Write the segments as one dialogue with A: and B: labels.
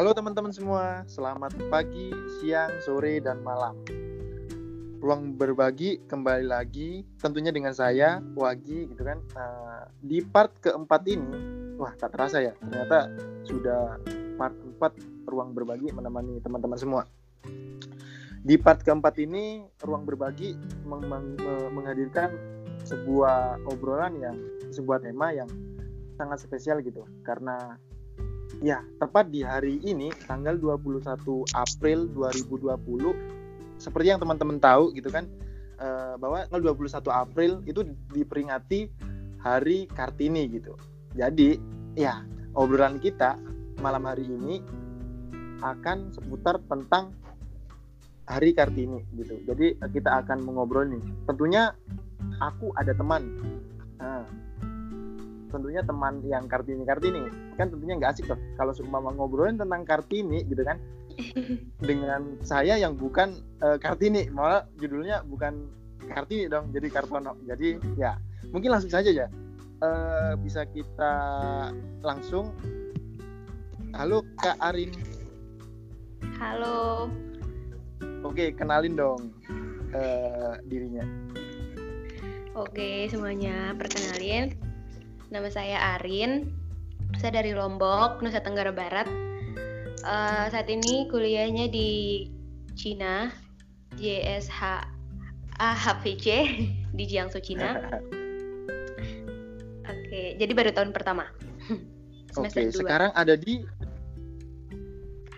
A: Halo teman-teman semua, selamat pagi, siang, sore, dan malam. Ruang berbagi kembali lagi, tentunya dengan saya, Wagi, gitu kan. Nah, di part keempat ini, wah tak terasa ya, ternyata sudah part empat ruang berbagi menemani teman-teman semua. Di part keempat ini, ruang berbagi meng meng menghadirkan sebuah obrolan yang, sebuah tema yang sangat spesial gitu, karena Ya, tepat di hari ini tanggal 21 April 2020 seperti yang teman-teman tahu gitu kan eh, bahwa tanggal 21 April itu diperingati Hari Kartini gitu. Jadi, ya, obrolan kita malam hari ini akan seputar tentang Hari Kartini gitu. Jadi kita akan mengobrol nih. Tentunya aku ada teman. Nah, tentunya teman yang kartini kartini. Kan tentunya nggak asik tuh kalau seumpama ngobrolin tentang kartini gitu kan. Dengan saya yang bukan uh, kartini. Malah judulnya bukan kartini dong jadi kartono. Jadi ya mungkin langsung saja ya. Uh, bisa kita langsung. Halo kak Arin.
B: Halo.
A: Oke kenalin dong uh, dirinya.
B: Oke semuanya. Perkenalin Nama saya Arin. Saya dari Lombok, Nusa Tenggara Barat. Uh, saat ini kuliahnya di Cina, JSH AHVC di Jiangsu, Cina. Oke, okay, jadi baru tahun pertama.
A: Oke, okay, sekarang ada di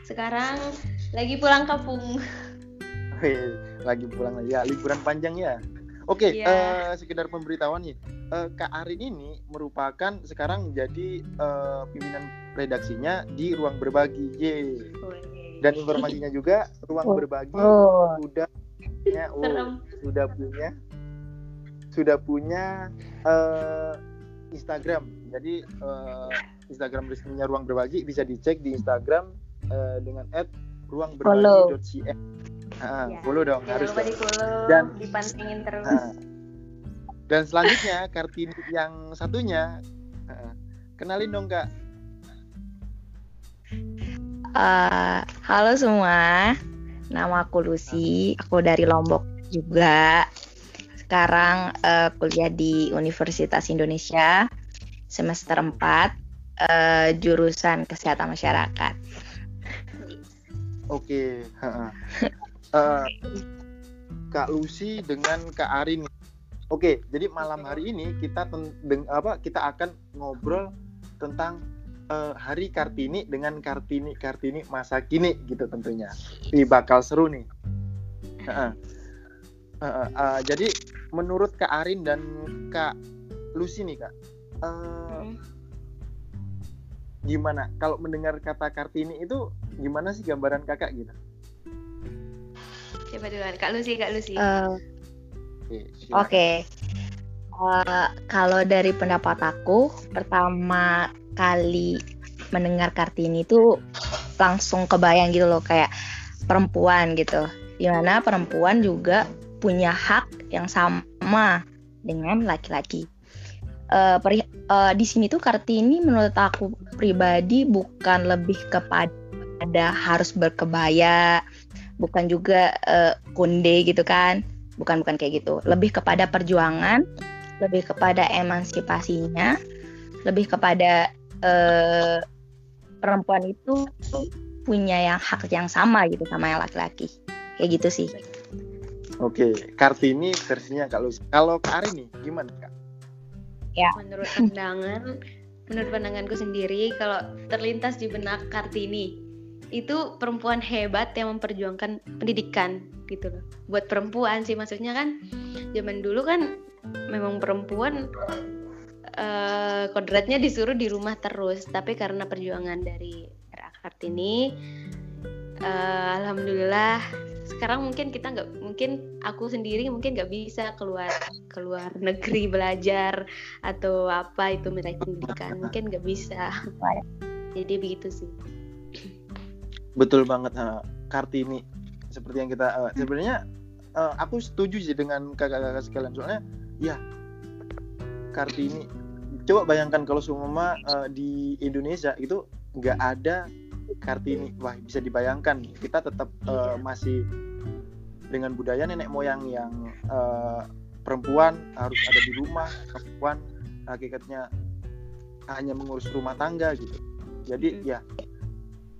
B: Sekarang lagi pulang kampung.
A: lagi pulang ya, liburan panjang ya. Oke, okay, yeah. uh, sekedar pemberitahuan nih. Uh, Kak Arin ini merupakan sekarang menjadi uh, pimpinan redaksinya di Ruang Berbagi. Ye. Dan informasinya juga Ruang oh. Berbagi oh. sudah punya oh, sudah punya sudah punya uh, Instagram. Jadi uh, Instagram resminya Ruang Berbagi bisa dicek di Instagram uh, dengan @ruangberbagi.cn. Nah, ya. dong
B: Jangan
A: harus
B: lupa di dan dipantengin terus. Nah.
A: dan selanjutnya kartini yang satunya uh, kenalin dong kak.
C: Uh, halo semua. Nama aku Lucy aku dari Lombok juga. Sekarang uh, kuliah di Universitas Indonesia semester 4 uh, jurusan kesehatan masyarakat.
A: Oke, uh, Kak Lucy dengan Kak Arin. Oke, jadi malam hari ini kita ten, apa kita akan ngobrol tentang uh, Hari Kartini dengan Kartini Kartini masa kini gitu tentunya. Ini bakal seru nih. Uh, uh, uh, uh, jadi menurut Kak Arin dan Kak Lucy nih Kak, uh, gimana kalau mendengar kata Kartini itu gimana sih gambaran kakak gitu?
B: Siapa duluan? Kak Lucy, Kak Lucy.
C: Uh, Oke. Okay. Uh, eh, kalau dari pendapat aku, pertama kali mendengar Kartini itu langsung kebayang gitu loh kayak perempuan gitu. Di mana perempuan juga punya hak yang sama dengan laki-laki. Uh, uh, di sini tuh Kartini menurut aku pribadi bukan lebih kepada harus berkebaya bukan juga uh, konde gitu kan. Bukan bukan kayak gitu. Lebih kepada perjuangan lebih kepada emansipasinya lebih kepada uh, perempuan itu punya yang hak yang sama gitu sama yang laki-laki. Kayak gitu sih.
A: Oke kartini versinya kalau kalau kak Ari nih gimana kak?
B: Ya. Menurut pandangan menurut pandanganku sendiri kalau terlintas di benak kartini itu perempuan hebat yang memperjuangkan pendidikan gitu loh. Buat perempuan sih maksudnya kan zaman dulu kan memang perempuan uh, kodratnya disuruh di rumah terus. Tapi karena perjuangan dari RA Kartini uh, alhamdulillah sekarang mungkin kita nggak mungkin aku sendiri mungkin nggak bisa keluar keluar negeri belajar atau apa itu meraih pendidikan. Mungkin nggak bisa. Jadi begitu sih
A: betul banget uh, Kartini seperti yang kita uh, sebenarnya uh, aku setuju sih dengan kakak-kakak sekalian. Soalnya ya Kartini coba bayangkan kalau semua uh, di Indonesia itu nggak ada Kartini. Wah bisa dibayangkan kita tetap uh, masih dengan budaya nenek moyang yang uh, perempuan harus ada di rumah perempuan hakikatnya hanya mengurus rumah tangga gitu. Jadi ya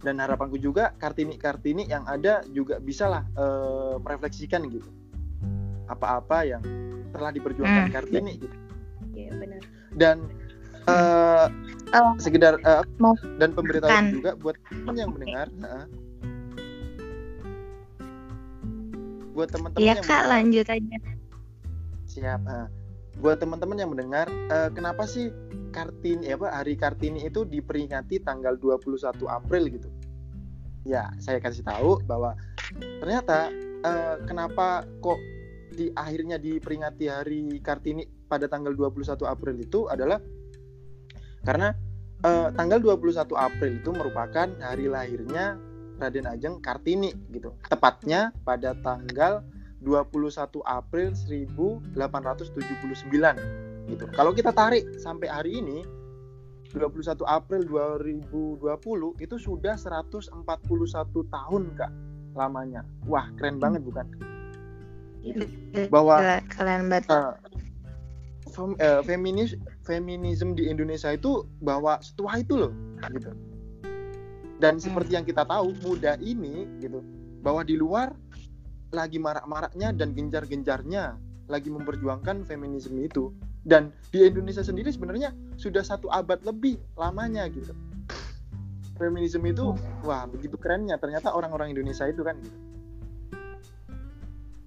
A: dan harapanku juga kartini kartini yang ada juga bisalah uh, merefleksikan gitu. Apa-apa yang telah diperjuangkan hmm. kartini gitu.
B: Ya benar.
A: Dan uh, oh. sekedar uh, dan pemberitahuan juga buat teman yang mendengar uh, buat teman-teman
C: ya, yang kak mendengar, lanjut aja.
A: Siap uh, buat teman-teman yang mendengar uh, kenapa sih kartini apa hari kartini itu diperingati tanggal 21 April gitu ya saya kasih tahu bahwa ternyata uh, kenapa kok di akhirnya diperingati hari kartini pada tanggal 21 April itu adalah karena uh, tanggal 21 April itu merupakan hari lahirnya Raden Ajeng Kartini gitu. Tepatnya pada tanggal 21 April 1879 gitu. Kalau kita tarik sampai hari ini 21 April 2020 itu sudah 141 tahun Kak lamanya. Wah, keren banget bukan? Bahwa
C: kalian banget. Uh,
A: fem, uh, feminis feminisme di Indonesia itu bahwa setua itu loh gitu dan hmm. seperti yang kita tahu muda ini gitu bahwa di luar lagi marak-maraknya dan genjar-genjarnya lagi memperjuangkan feminisme itu. Dan di Indonesia sendiri sebenarnya sudah satu abad lebih lamanya gitu. Feminisme itu hmm. wah begitu kerennya. Ternyata orang-orang Indonesia itu kan gitu.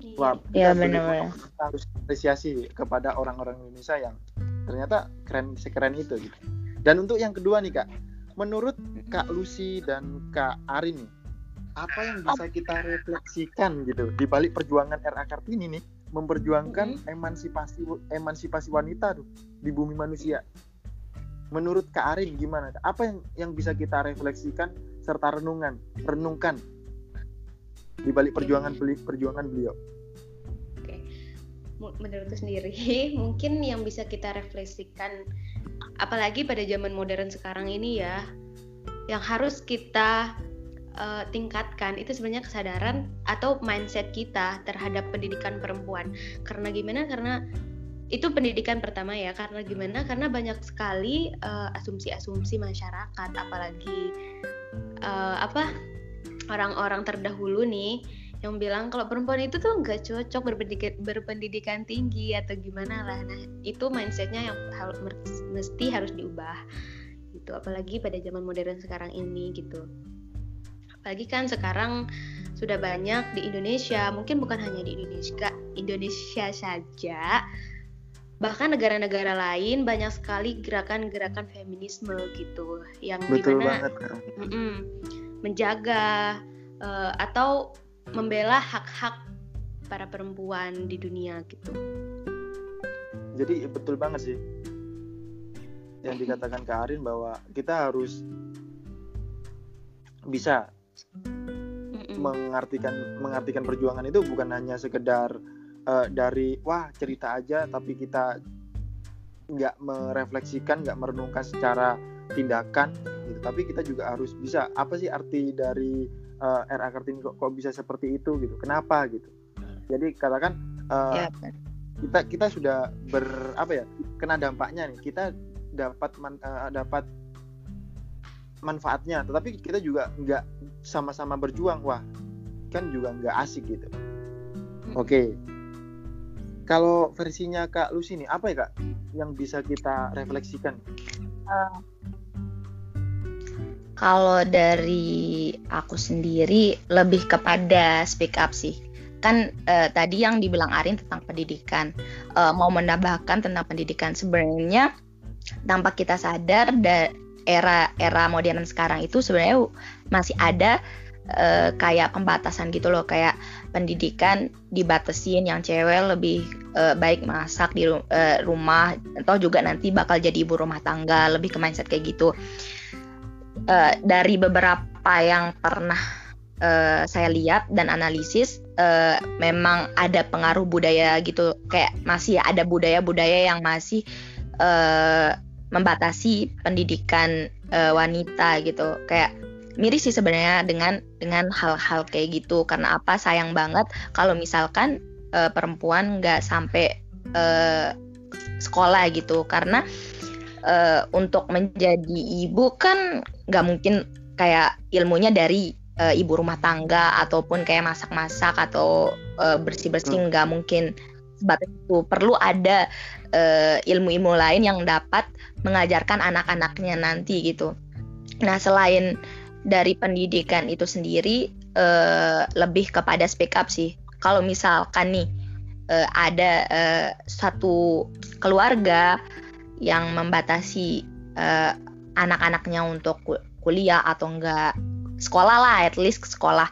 C: Iya. wah ya, benar
A: kita harus apresiasi kepada orang-orang Indonesia yang ternyata keren sekeren itu gitu. Dan untuk yang kedua nih kak. Menurut kak Lucy dan kak Arin nih apa yang bisa kita refleksikan gitu di balik perjuangan RA Kartini nih memperjuangkan mm-hmm. emansipasi emansipasi wanita tuh di bumi manusia. Menurut Kak Arin gimana? Apa yang yang bisa kita refleksikan serta renungan, renungkan di balik perjuangan beli, perjuangan beliau?
B: menurutku sendiri mungkin yang bisa kita refleksikan apalagi pada zaman modern sekarang ini ya yang harus kita uh, tingkatkan itu sebenarnya kesadaran atau mindset kita terhadap pendidikan perempuan. Karena gimana? Karena itu pendidikan pertama ya. Karena gimana? Karena banyak sekali eh, asumsi-asumsi uh, masyarakat apalagi uh, apa orang-orang terdahulu nih yang bilang kalau perempuan itu tuh nggak cocok berpendidikan, berpendidikan tinggi atau gimana lah. Nah itu mindsetnya yang harus mesti harus diubah gitu. Apalagi pada zaman modern sekarang ini gitu apalagi kan sekarang sudah banyak di Indonesia mungkin bukan hanya di Indonesia Indonesia saja. Bahkan negara-negara lain banyak sekali gerakan-gerakan feminisme gitu yang
A: Betul di mana
B: mm -mm, menjaga uh, atau membela hak-hak para perempuan di dunia gitu.
A: Jadi betul banget sih. Yang dikatakan Kak Arin bahwa kita harus bisa mengartikan mengartikan perjuangan itu bukan hanya sekedar uh, dari wah cerita aja tapi kita nggak merefleksikan nggak merenungkan secara tindakan gitu. Tapi kita juga harus bisa apa sih arti dari uh, eh, RA Kartini kok, kok bisa seperti itu gitu? Kenapa gitu? Jadi katakan uh, ya. kita kita sudah ber apa ya kena dampaknya nih. Kita dapat man, uh, dapat manfaatnya tetapi kita juga nggak sama-sama berjuang wah kan juga nggak asik gitu oke okay. kalau versinya kak Lucy nih apa ya kak yang bisa kita refleksikan uh,
C: kalau dari aku sendiri lebih kepada speak up sih. Kan uh, tadi yang dibilang Arin tentang pendidikan, uh, mau menambahkan tentang pendidikan sebenarnya tanpa kita sadar da era era modern sekarang itu sebenarnya masih ada uh, kayak pembatasan gitu loh kayak pendidikan dibatasin yang cewek lebih uh, baik masak di uh, rumah atau juga nanti bakal jadi ibu rumah tangga lebih ke mindset kayak gitu. Uh, dari beberapa yang pernah uh, saya lihat dan analisis uh, memang ada pengaruh budaya gitu kayak masih ada budaya-budaya yang masih uh, membatasi pendidikan uh, wanita gitu. Kayak miris sih sebenarnya dengan dengan hal-hal kayak gitu karena apa sayang banget kalau misalkan uh, perempuan nggak sampai uh, sekolah gitu karena uh, untuk menjadi ibu kan nggak mungkin kayak ilmunya dari uh, ibu rumah tangga ataupun kayak masak-masak atau uh, bersih-bersih hmm. nggak mungkin sebatas itu perlu ada ilmu-ilmu lain yang dapat mengajarkan anak-anaknya nanti gitu. Nah selain dari pendidikan itu sendiri uh, lebih kepada speak up sih. Kalau misalkan nih uh, ada uh, satu keluarga yang membatasi uh, anak-anaknya untuk kuliah atau enggak sekolah lah, at least sekolah.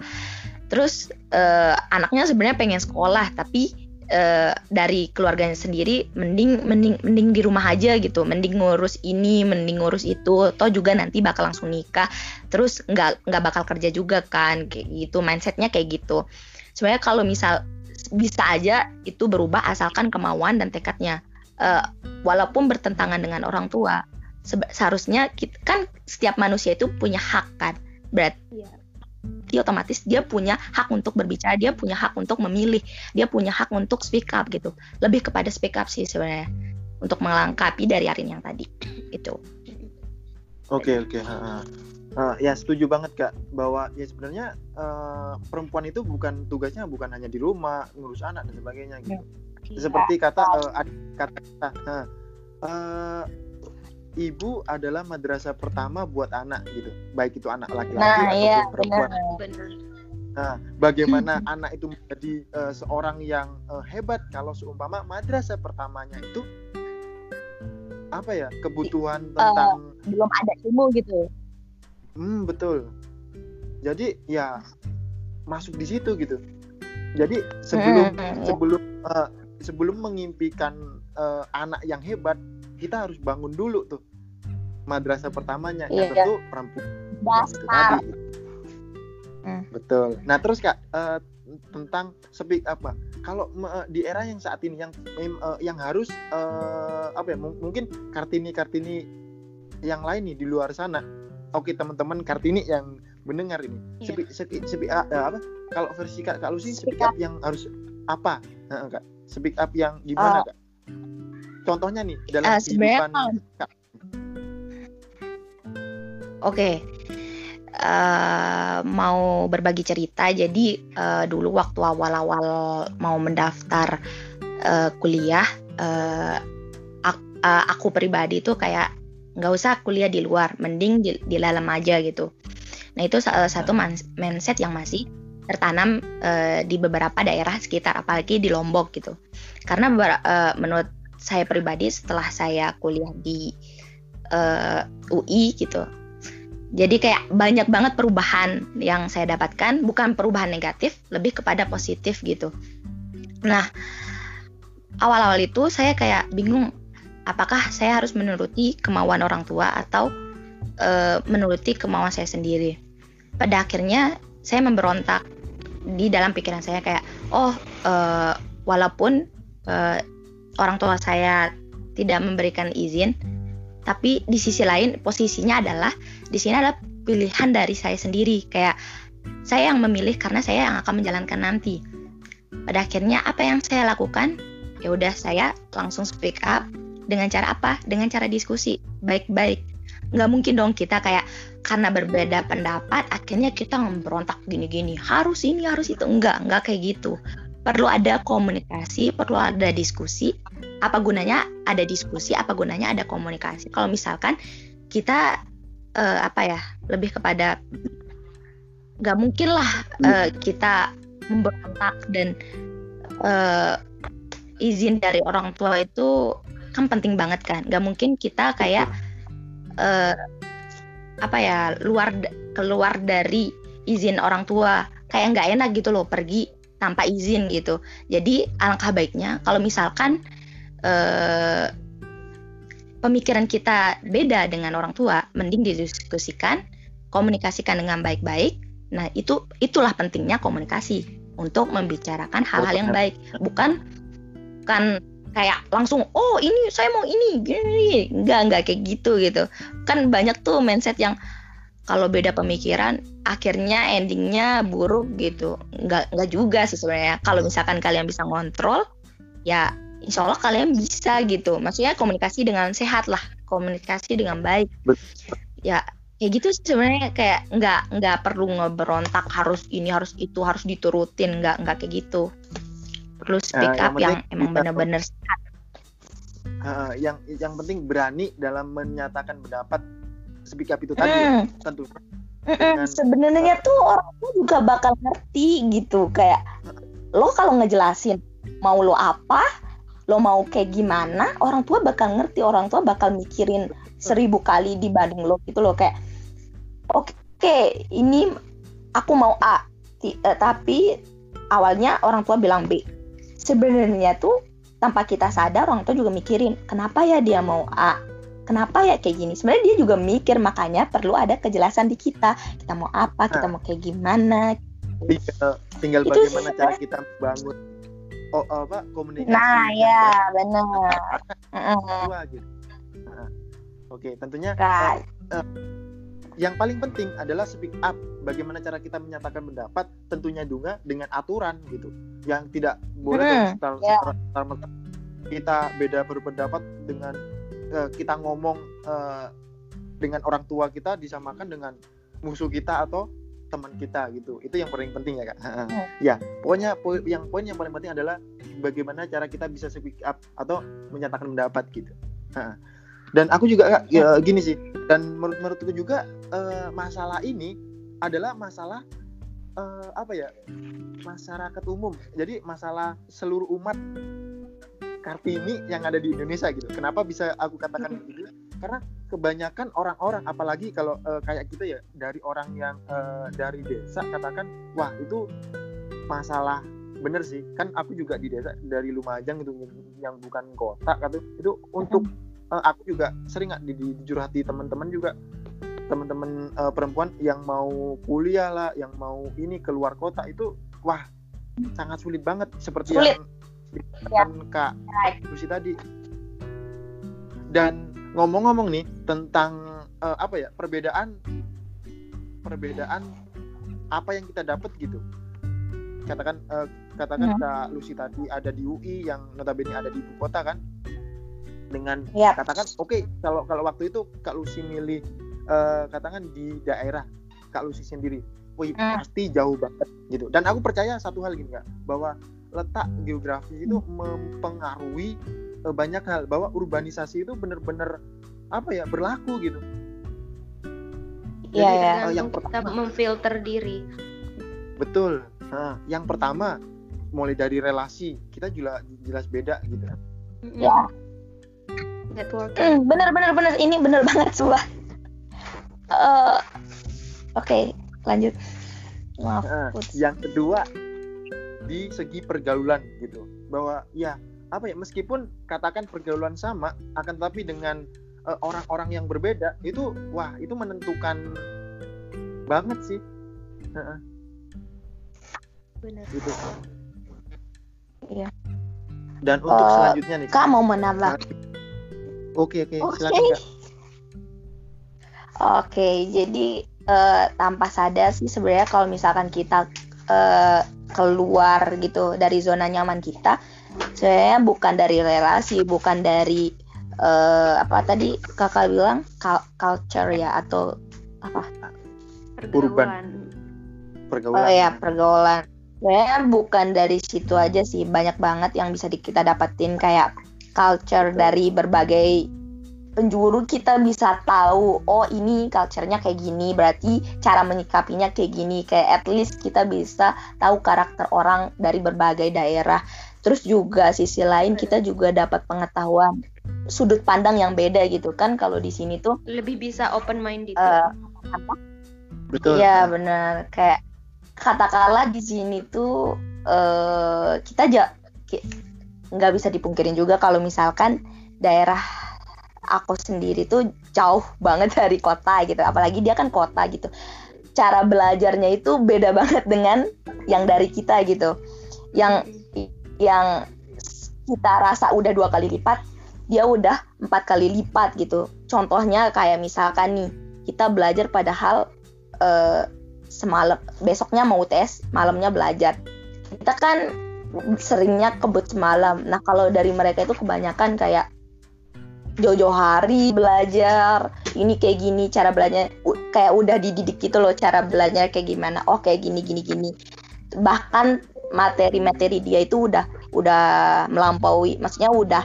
C: Terus uh, anaknya sebenarnya pengen sekolah tapi uh, dari keluarganya sendiri mending mending mending di rumah aja gitu. Mending ngurus ini mending ngurus itu. Toh juga nanti bakal langsung nikah. Terus nggak nggak bakal kerja juga kan kayak gitu. Mindsetnya kayak gitu. Sebenarnya kalau misal bisa aja itu berubah asalkan kemauan dan tekadnya. Uh, walaupun bertentangan dengan orang tua. Seharusnya kita, kan setiap manusia itu punya hak kan? Berarti yeah otomatis dia punya hak untuk berbicara, dia punya hak untuk memilih, dia punya hak untuk speak up gitu. Lebih kepada speak up sih sebenarnya untuk melengkapi dari Arin yang tadi itu.
A: Oke okay, oke. Okay. Uh, ya setuju banget kak bahwa ya sebenarnya uh, perempuan itu bukan tugasnya bukan hanya di rumah ngurus anak dan sebagainya gitu. Ya. Seperti kata uh, kata uh, uh, ibu adalah madrasah pertama buat anak gitu. Baik itu anak laki-laki nah, ataupun iya, perempuan. benar. nah bagaimana anak itu menjadi uh, seorang yang uh, hebat kalau seumpama madrasah pertamanya itu? Apa ya kebutuhan uh, tentang
C: belum ada ilmu gitu.
A: Hmm betul. Jadi ya masuk di situ gitu. Jadi sebelum hmm, iya. sebelum uh, sebelum mengimpikan uh, anak yang hebat kita harus bangun dulu tuh. Madrasah pertamanya iya. yang tentu perempuan itu tadi. Hmm. betul. Nah terus kak uh, tentang speak apa? Kalau uh, di era yang saat ini yang uh, yang harus uh, apa ya mungkin kartini kartini yang lain nih di luar sana. Oke teman-teman kartini yang mendengar ini. Yeah. speak, speak, speak uh, apa? Kalau versi kak kak Lucy speak, speak up, up. yang harus apa? Uh, kak. Speak up yang gimana uh, kak contohnya nih dalam uh, kehidupan Oke.
C: Okay. Uh, eh, mau berbagi cerita. Jadi uh, dulu waktu awal-awal mau mendaftar uh, kuliah, uh, aku, uh, aku pribadi tuh kayak nggak usah kuliah di luar, mending di, di dalam aja gitu. Nah itu salah satu mindset yang masih tertanam uh, di beberapa daerah sekitar, apalagi di Lombok gitu. Karena uh, menurut saya pribadi setelah saya kuliah di uh, eh, UI gitu. Jadi kayak banyak banget perubahan yang saya dapatkan, bukan perubahan negatif, lebih kepada positif gitu. Nah, awal-awal itu saya kayak bingung apakah saya harus menuruti kemauan orang tua atau uh, menuruti kemauan saya sendiri. Pada akhirnya saya memberontak di dalam pikiran saya kayak oh uh, walaupun uh, orang tua saya tidak memberikan izin, tapi di sisi lain posisinya adalah di sini adalah pilihan dari saya sendiri kayak saya yang memilih karena saya yang akan menjalankan nanti. Pada akhirnya apa yang saya lakukan? Ya udah saya langsung speak up dengan cara apa? Dengan cara diskusi baik-baik. Nggak mungkin dong kita kayak karena berbeda pendapat akhirnya kita memberontak gini-gini harus ini harus itu enggak enggak kayak gitu perlu ada komunikasi, perlu ada diskusi. Apa gunanya ada diskusi? Apa gunanya ada komunikasi? Kalau misalkan kita uh, apa ya lebih kepada nggak mungkin lah uh, kita memberontak dan uh, izin dari orang tua itu kan penting banget kan. Nggak mungkin kita kayak uh, apa ya luar keluar dari izin orang tua kayak nggak enak gitu loh pergi tanpa izin gitu. Jadi alangkah baiknya kalau misalkan eh, pemikiran kita beda dengan orang tua, mending didiskusikan, komunikasikan dengan baik-baik. Nah itu itulah pentingnya komunikasi untuk membicarakan hal-hal yang baik, bukan kan kayak langsung oh ini saya mau ini gini, enggak enggak kayak gitu gitu. Kan banyak tuh mindset yang kalau beda pemikiran akhirnya endingnya buruk gitu. Nggak nggak juga sih sebenarnya. Kalau misalkan kalian bisa ngontrol ya insya Allah kalian bisa gitu. Maksudnya komunikasi dengan sehat lah. Komunikasi dengan baik. Betul. ya kayak gitu sebenarnya. Kayak nggak nggak perlu ngeberontak harus ini harus itu harus diturutin. Nggak nggak kayak gitu. Perlu nah, speak nah, up yang, yang emang benar-benar sehat.
A: Uh, yang yang penting berani dalam menyatakan pendapat. Speak up itu tadi hmm. ya, tentu
C: mm sebenarnya tuh orang tuh juga bakal ngerti gitu. Kayak lo kalau ngejelasin mau lo apa lo mau kayak gimana orang tua bakal ngerti orang tua bakal mikirin seribu kali dibanding lo gitu lo kayak oke okay, ini aku mau A uh, tapi awalnya orang tua bilang B. Sebenarnya tuh tanpa kita sadar orang tua juga mikirin kenapa ya dia mau A? Kenapa ya kayak gini? Sebenarnya dia juga mikir makanya perlu ada kejelasan di kita. Kita mau apa kita nah. mau kayak gimana?
A: Tinggal, tinggal bagaimana cara kita bangun oh, apa komunikasi
C: nah ya benar.
A: Gitu. nah, oke tentunya uh, uh, yang paling penting adalah speak up. Bagaimana cara kita menyatakan pendapat tentunya juga dengan aturan gitu. Yang tidak boleh hmm, yeah. kita beda berpendapat dengan uh, kita ngomong uh, dengan orang tua kita disamakan dengan musuh kita atau teman kita gitu. Itu yang paling penting ya kak. Hmm. ya pokoknya po yang poin yang paling penting adalah bagaimana cara kita bisa speak up atau menyatakan pendapat gitu. Dan aku juga kak, ya, gini sih. Dan menurut menurutku juga uh, masalah ini adalah masalah uh, apa ya masyarakat umum. Jadi masalah seluruh umat Kartini yang ada di Indonesia gitu. Kenapa bisa aku katakan begitu? Karena kebanyakan orang-orang, apalagi kalau uh, kayak kita ya dari orang yang uh, dari desa katakan, wah itu masalah bener sih. Kan aku juga di desa dari Lumajang itu yang bukan kota kata itu untuk uh, aku juga sering nggak di, di, teman-teman juga teman-teman uh, perempuan yang mau kuliah lah, yang mau ini keluar kota itu wah sangat sulit banget seperti sulit. yang ya. Kak Lucy tadi. Dan ngomong-ngomong nih tentang uh, apa ya perbedaan perbedaan apa yang kita dapat gitu. Katakan uh, katakan ya. Kak Lucy tadi ada di UI yang notabene ada di ibu kota kan. Dengan ya. katakan oke okay, kalau kalau waktu itu Kak Lucy milih uh, katakan di daerah Kak Lucy sendiri. Wih, hmm. pasti jauh banget gitu. Dan aku percaya satu hal gini Kak, bahwa letak geografis itu mempengaruhi uh, banyak hal bahwa urbanisasi itu benar-benar apa ya berlaku gitu.
B: Iya. Ya. Uh, yang pertama memfilter diri.
A: Betul. Nah, yang pertama mulai dari relasi kita juga jelas beda gitu.
C: Ya. Network. Hmm, bener bener bener ini bener banget suah. Uh, Oke, okay, lanjut.
A: Maaf. Nah, yang kedua di segi pergaulan gitu bahwa ya apa ya meskipun katakan pergaulan sama akan tetapi dengan eh, orang-orang uh, yang berbeda itu wah itu menentukan banget sih.
C: Benar. Gitu. Iya.
A: Dan untuk uh, selanjutnya nih.
C: Kak mau menambah.
A: Oke oke. Okay, silakan kak.
C: Oke jadi uh, tanpa sadar sih sebenarnya kalau misalkan kita uh, keluar gitu dari zona nyaman kita sebenarnya bukan dari relasi bukan dari uh, apa tadi kakak bilang? Culture ya atau apa?
A: Pergaulan.
C: Pergaulan. Oh ya pergaulan. Sebenarnya bukan dari situ aja sih banyak banget yang bisa kita dapetin kayak culture dari berbagai penjuru. Kita bisa tahu oh ini culture-nya kayak gini berarti cara menyikapinya kayak gini. Kayak at least kita bisa tahu karakter orang dari berbagai daerah terus juga sisi lain kita juga dapat pengetahuan sudut pandang yang beda gitu kan kalau di sini tuh
B: lebih bisa open minded uh,
C: apa? betul. iya benar. Kayak katakanlah di sini tuh uh, kita aja nggak bisa dipungkirin juga kalau misalkan daerah aku sendiri tuh jauh banget dari kota gitu. Apalagi dia kan kota gitu. Cara belajarnya itu beda banget dengan yang dari kita gitu. Yang yang kita rasa udah dua kali lipat dia udah empat kali lipat gitu. Contohnya kayak misalkan nih kita belajar padahal uh, semalam besoknya mau tes malamnya belajar. Kita kan seringnya kebut semalam. Nah kalau dari mereka itu kebanyakan kayak jauh-jauh hari belajar ini kayak gini cara belajarnya kayak udah dididik gitu loh cara belajar kayak gimana. Oh kayak gini gini gini. Bahkan materi-materi dia itu udah udah melampaui maksudnya udah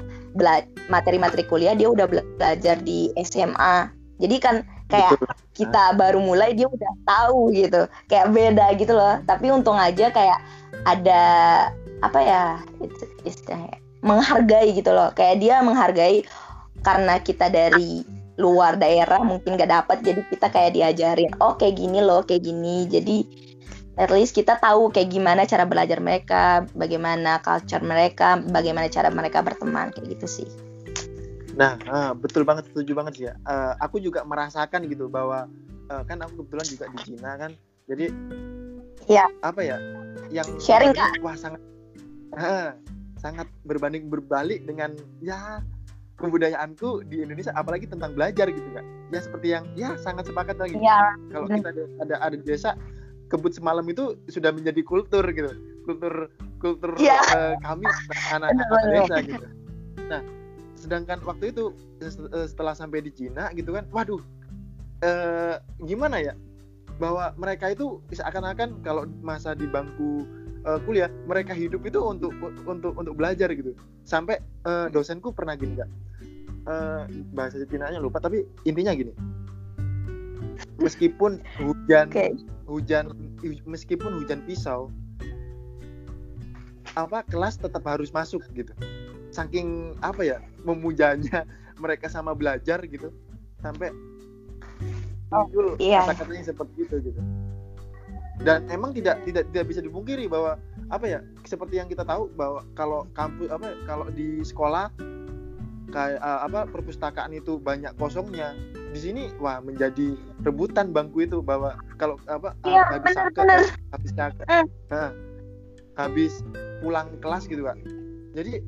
C: materi-materi kuliah dia udah belajar di SMA jadi kan kayak kita baru mulai dia udah tahu gitu. Kayak beda gitu loh. Tapi untung aja kayak ada apa ya istilahnya menghargai gitu loh. Kayak dia menghargai karena kita dari luar daerah mungkin gak dapat jadi kita kayak diajarin oh kayak gini loh kayak gini. Jadi at least kita tahu kayak gimana cara belajar mereka bagaimana culture mereka bagaimana cara mereka berteman kayak gitu sih.
A: Nah uh, betul banget setuju banget sih ya. Uh, aku juga merasakan gitu bahwa uh, kan aku kebetulan juga di Cina kan jadi
C: ya
A: apa ya yang
C: sharing kak.
A: wah sangat uh, sangat berbanding berbalik dengan ya kebudayaanku di Indonesia apalagi tentang belajar gitu kan ya seperti yang ya sangat sepakat lagi.
C: Ya,
A: kalau kita ada ada ada desa kebut semalam itu sudah menjadi kultur gitu. Kultur kultur ya. uh, kami anak-anak desa gitu. Nah sedangkan waktu itu eh, setelah sampai di Cina gitu kan waduh uh, gimana ya? Bahwa mereka itu seakan-akan kalau masa di bangku uh, kuliah mereka hidup itu untuk untuk untuk belajar gitu. Sampai uh, dosenku pernah gini nggak uh, bahasa Cina-nya lupa tapi intinya gini meskipun hujan okay. hujan meskipun hujan pisau apa kelas tetap harus masuk gitu saking apa ya memujanya mereka sama belajar gitu sampai muncul oh, iya. kata-katanya seperti itu gitu dan emang tidak tidak tidak bisa dipungkiri bahwa apa ya seperti yang kita tahu bahwa kalau kampus apa kalau di sekolah kayak uh, apa perpustakaan itu banyak kosongnya di sini wah menjadi rebutan bangku itu bahwa kalau apa
C: ya, habis bener, bener.
A: habis sake, hmm. nah, habis pulang kelas gitu kan jadi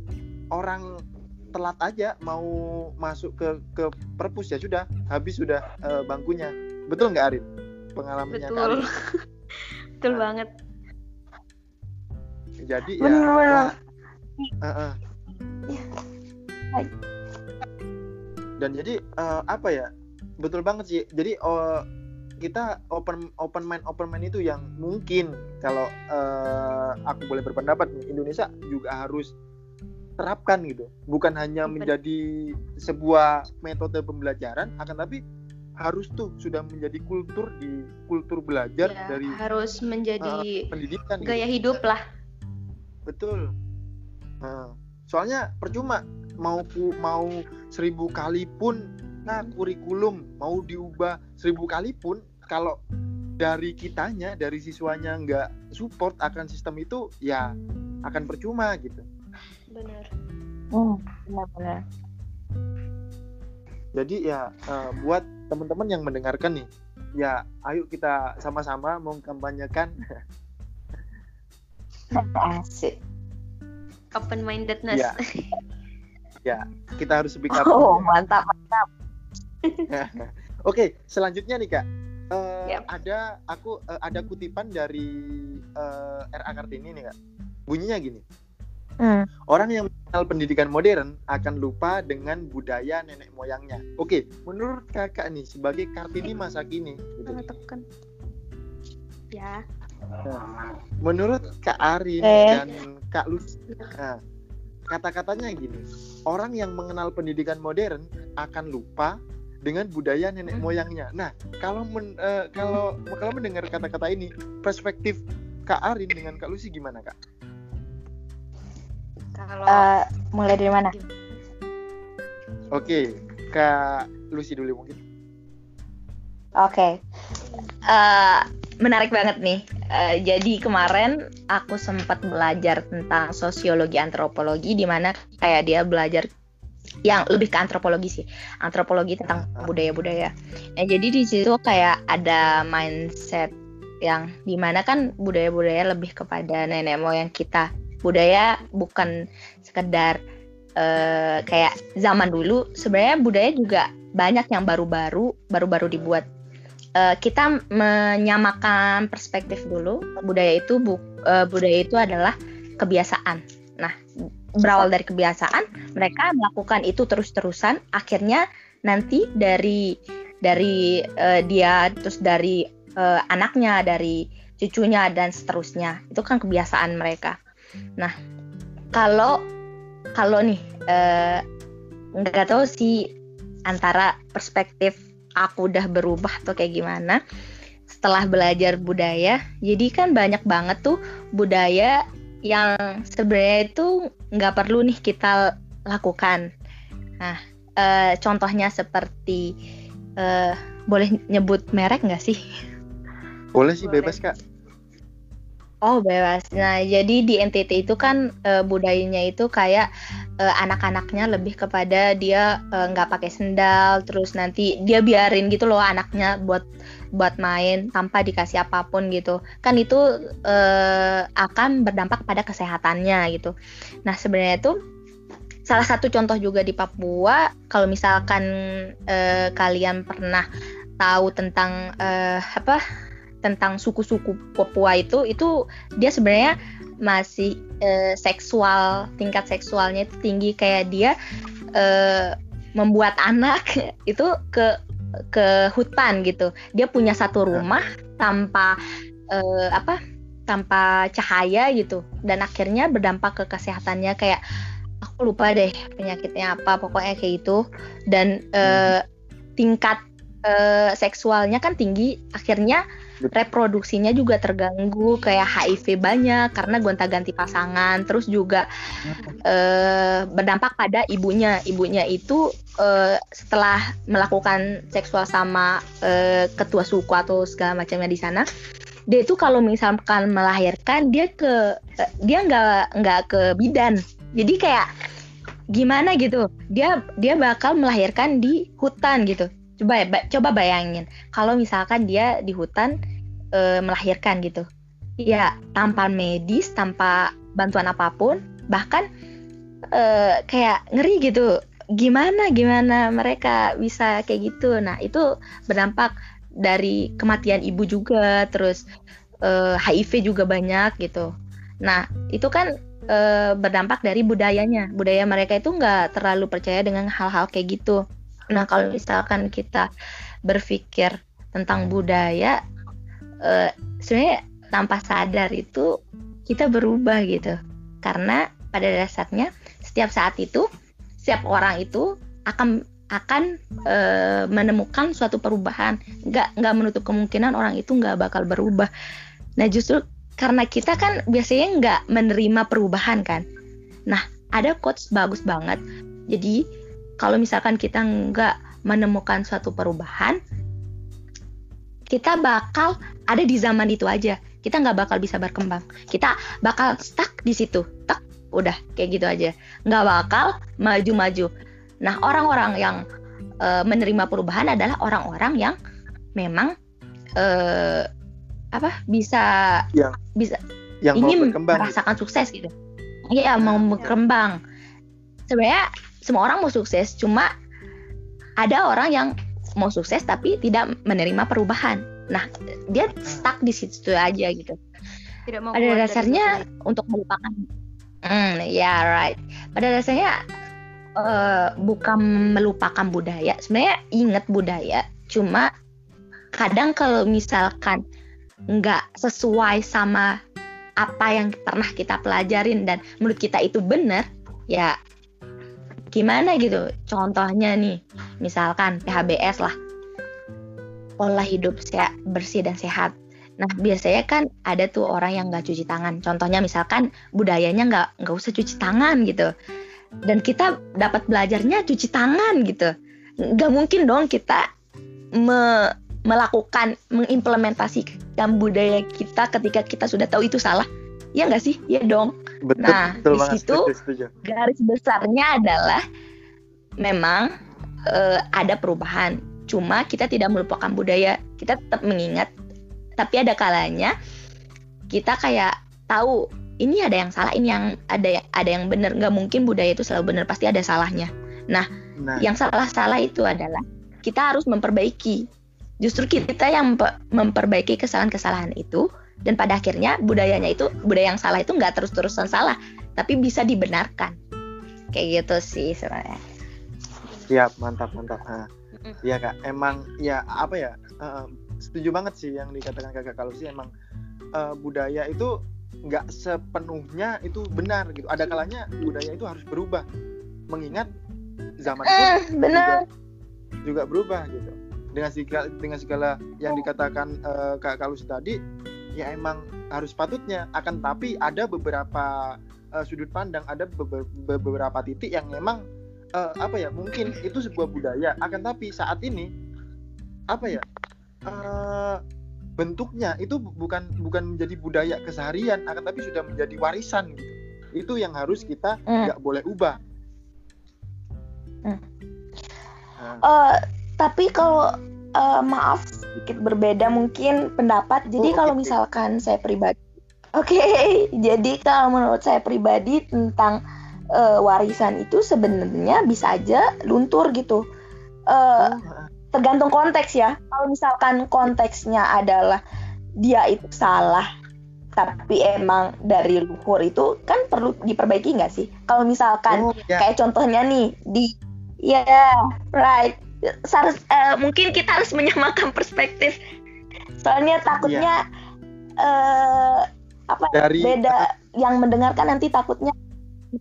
A: orang telat aja mau masuk ke ke perpus ya sudah habis sudah uh, bangkunya betul nggak Arin pengalamannya
B: betul betul nah. banget
A: jadi bener, ya bener. Wah, uh, uh. dan jadi uh, apa ya betul banget sih jadi uh, kita open open mind open mind itu yang mungkin kalau uh, aku boleh berpendapat Indonesia juga harus terapkan gitu bukan hanya menjadi sebuah metode pembelajaran akan tapi harus tuh sudah menjadi kultur di kultur belajar ya, dari
B: harus menjadi
A: uh, pendidikan
B: gitu. gaya gitu. hidup lah
A: betul uh, soalnya percuma mau mau seribu kali pun nah kurikulum mau diubah seribu kali pun kalau dari kitanya dari siswanya nggak support akan sistem itu ya akan percuma gitu.
B: Benar.
C: Oh benar-benar
A: jadi ya uh, buat teman-teman yang mendengarkan nih ya ayo kita sama-sama mengkampanyekan.
C: Asik.
B: Open mindedness.
A: Ya. ya kita harus speak up.
C: Oh mantap mantap
A: oke selanjutnya nih kak uh, yep. ada aku uh, ada kutipan dari uh, RA Kartini nih kak bunyinya gini Hmm. Orang yang mengenal pendidikan modern akan lupa dengan budaya nenek moyangnya. Oke, menurut kakak nih sebagai Kartini masa kini, gitu.
B: tekan. Ya.
A: Nah, menurut Kak Arin eh. dan Kak Lucy, nah, kata-katanya gini, orang yang mengenal pendidikan modern akan lupa dengan budaya nenek hmm. moyangnya. Nah, kalau men, uh, kalau kalau mendengar kata-kata ini, perspektif Kak Arin dengan Kak Lucy gimana kak?
C: Kalau uh, mulai dari mana?
A: Oke, okay. Kak Lucy dulu mungkin.
C: Oke. Okay. Uh, eh, menarik banget nih. Uh, jadi kemarin aku sempat belajar tentang sosiologi antropologi di mana kayak dia belajar yang lebih ke antropologi sih. Antropologi tentang budaya-budaya. Nah, jadi di situ kayak ada mindset yang di mana kan budaya-budaya lebih kepada nenek moyang kita. Budaya bukan sekedar uh, kayak zaman dulu. Sebenarnya budaya juga banyak yang baru-baru baru-baru dibuat. Uh, kita menyamakan perspektif dulu. Budaya itu bu, uh, budaya itu adalah kebiasaan. Nah berawal dari kebiasaan mereka melakukan itu terus-terusan. Akhirnya nanti dari dari uh, dia terus dari uh, anaknya dari cucunya dan seterusnya. Itu kan kebiasaan mereka. Nah kalau kalau nih nggak uh, tahu sih antara perspektif aku udah berubah atau kayak gimana. Setelah belajar budaya jadi kan banyak banget tuh budaya yang sebenarnya itu nggak perlu nih kita lakukan nah e, contohnya seperti e, boleh nyebut merek nggak sih
A: boleh sih boleh. bebas kak
C: Oh bebas. Nah jadi di NTT itu kan e, budayanya itu kayak e, anak-anaknya lebih kepada dia nggak e, pakai sendal, terus nanti dia biarin gitu loh anaknya buat buat main tanpa dikasih apa pun gitu. Kan itu e, akan berdampak pada kesehatannya gitu. Nah sebenarnya itu salah satu contoh juga di Papua. Kalau misalkan e, kalian pernah tahu tentang e, apa tentang suku-suku Papua itu itu dia sebenarnya masih uh, seksual tingkat seksualnya itu tinggi kayak dia uh, membuat anak itu ke ke hutan gitu. Dia punya satu rumah tanpa uh, apa tanpa cahaya gitu. Dan akhirnya berdampak ke kesehatannya kayak aku lupa deh penyakitnya apa pokoknya kayak itu dan uh, tingkat uh, seksualnya kan tinggi akhirnya reproduksinya juga terganggu kayak HIV banyak karena gonta-ganti pasangan. Terus juga uh, berdampak pada ibunya. Ibunya itu uh, setelah melakukan seksual sama uh, ketua suku atau segala macamnya di sana dia itu kalau misalkan melahirkan dia ke dia nggak nggak ke bidan. Jadi kayak gimana gitu? Dia dia bakal melahirkan di hutan gitu coba ya coba bayangin. Kalau misalkan dia di hutan e, melahirkan gitu. Ya tanpa medis tanpa bantuan apa pun bahkan e, kayak ngeri gitu. Gimana gimana mereka bisa kayak gitu? Nah itu berdampak dari kematian ibu juga terus e, HIV juga banyak gitu. Nah itu kan berdampak dari budayanya. Budaya mereka itu nggak terlalu percaya dengan hal-hal kayak gitu Nah, kalau misalkan kita berpikir tentang budaya, uh, sebenarnya tanpa sadar itu kita berubah gitu. Karena pada dasarnya setiap saat itu, setiap orang itu akan akan e, menemukan suatu perubahan. Nggak nggak menutup kemungkinan orang itu nggak bakal berubah. Nah, justru karena kita kan biasanya nggak menerima perubahan kan. Nah, ada quotes bagus banget. Jadi kalau misalkan kita nggak menemukan suatu perubahan, kita bakal ada di zaman itu aja. Kita nggak bakal bisa berkembang. Kita bakal stuck di situ. Tak, udah kayak gitu aja. Nggak bakal maju-maju. Nah, orang-orang yang e, menerima perubahan adalah orang-orang yang memang e, apa bisa
A: yang,
C: bisa
A: yang
C: ingin merasakan sukses gitu. Iya, mau berkembang. Sebenarnya semua orang mau sukses cuma ada orang yang mau sukses tapi tidak menerima perubahan. Nah dia stuck di situ aja gitu. Tidak mau pada dasarnya untuk melupakan. Hmm ya yeah, right. Pada dasarnya uh, bukan melupakan budaya. Sebenarnya ingat budaya cuma kadang kalau misalkan nggak sesuai sama apa yang pernah kita pelajarin dan menurut kita itu benar ya gimana gitu. Contohnya nih misalkan PHBS lah. Pola hidup sehat, bersih dan sehat. Nah biasanya kan ada tuh orang yang nggak cuci tangan. Contohnya misalkan budayanya nggak nggak usah cuci tangan gitu. Dan kita dapat belajarnya cuci tangan gitu. Nggak mungkin dong kita me melakukan mengimplementasikan budaya kita ketika kita sudah tahu itu salah. Ya nggak sih? Ya dong
A: betul,
C: nah
A: betul
C: di situ garis besarnya adalah memang uh, ada perubahan. Cuma kita tidak melupakan budaya. Kita tetap mengingat tapi ada kalanya kita kayak tahu ini ada yang salah ini yang ada ada yang benar. Nggak mungkin budaya itu selalu benar pasti ada salahnya. Nah, nah. yang salah-salah itu adalah kita harus memperbaiki. Justru kita yang memperbaiki kesalahan-kesalahan itu dan pada akhirnya budayanya itu budaya yang salah itu nggak terus-terusan salah tapi bisa dibenarkan. Kayak gitu sih sebenarnya.
A: Siap mantap mantap. Nah, ya kak. Emang ya apa ya uh, setuju banget sih yang dikatakan kakak kalau sih. Emang uh, budaya itu nggak sepenuhnya itu benar gitu. Ada kalanya budaya itu harus berubah. Mengingat zaman
C: eh, benar.
A: juga, juga berubah gitu. Dengan segala dengan segala yang dikatakan uh, kak Kalus tadi ya emang harus patutnya akan tapi ada beberapa uh, sudut pandang ada beberapa titik yang memang uh, apa ya mungkin itu sebuah budaya akan tapi saat ini apa ya uh, bentuknya itu bukan bukan menjadi budaya keseharian akan tapi sudah menjadi warisan gitu itu yang harus kita hmm. nggak mm. boleh ubah
C: mm. nah. uh, tapi kalau uh, maaf sedikit berbeda mungkin pendapat jadi oh, kalau okay. misalkan saya pribadi oke okay, jadi kalau menurut saya pribadi tentang uh, warisan itu sebenarnya bisa aja luntur gitu uh, oh tergantung konteks ya. Kalau misalkan konteksnya adalah dia itu salah, tapi emang dari luhur itu kan perlu diperbaiki nggak sih? Kalau misalkan oh, yeah. kayak contohnya nih di ya yeah, right, harus uh, mungkin kita harus menyamakan perspektif. Soalnya takutnya uh, apa dari, beda yang mendengarkan nanti takutnya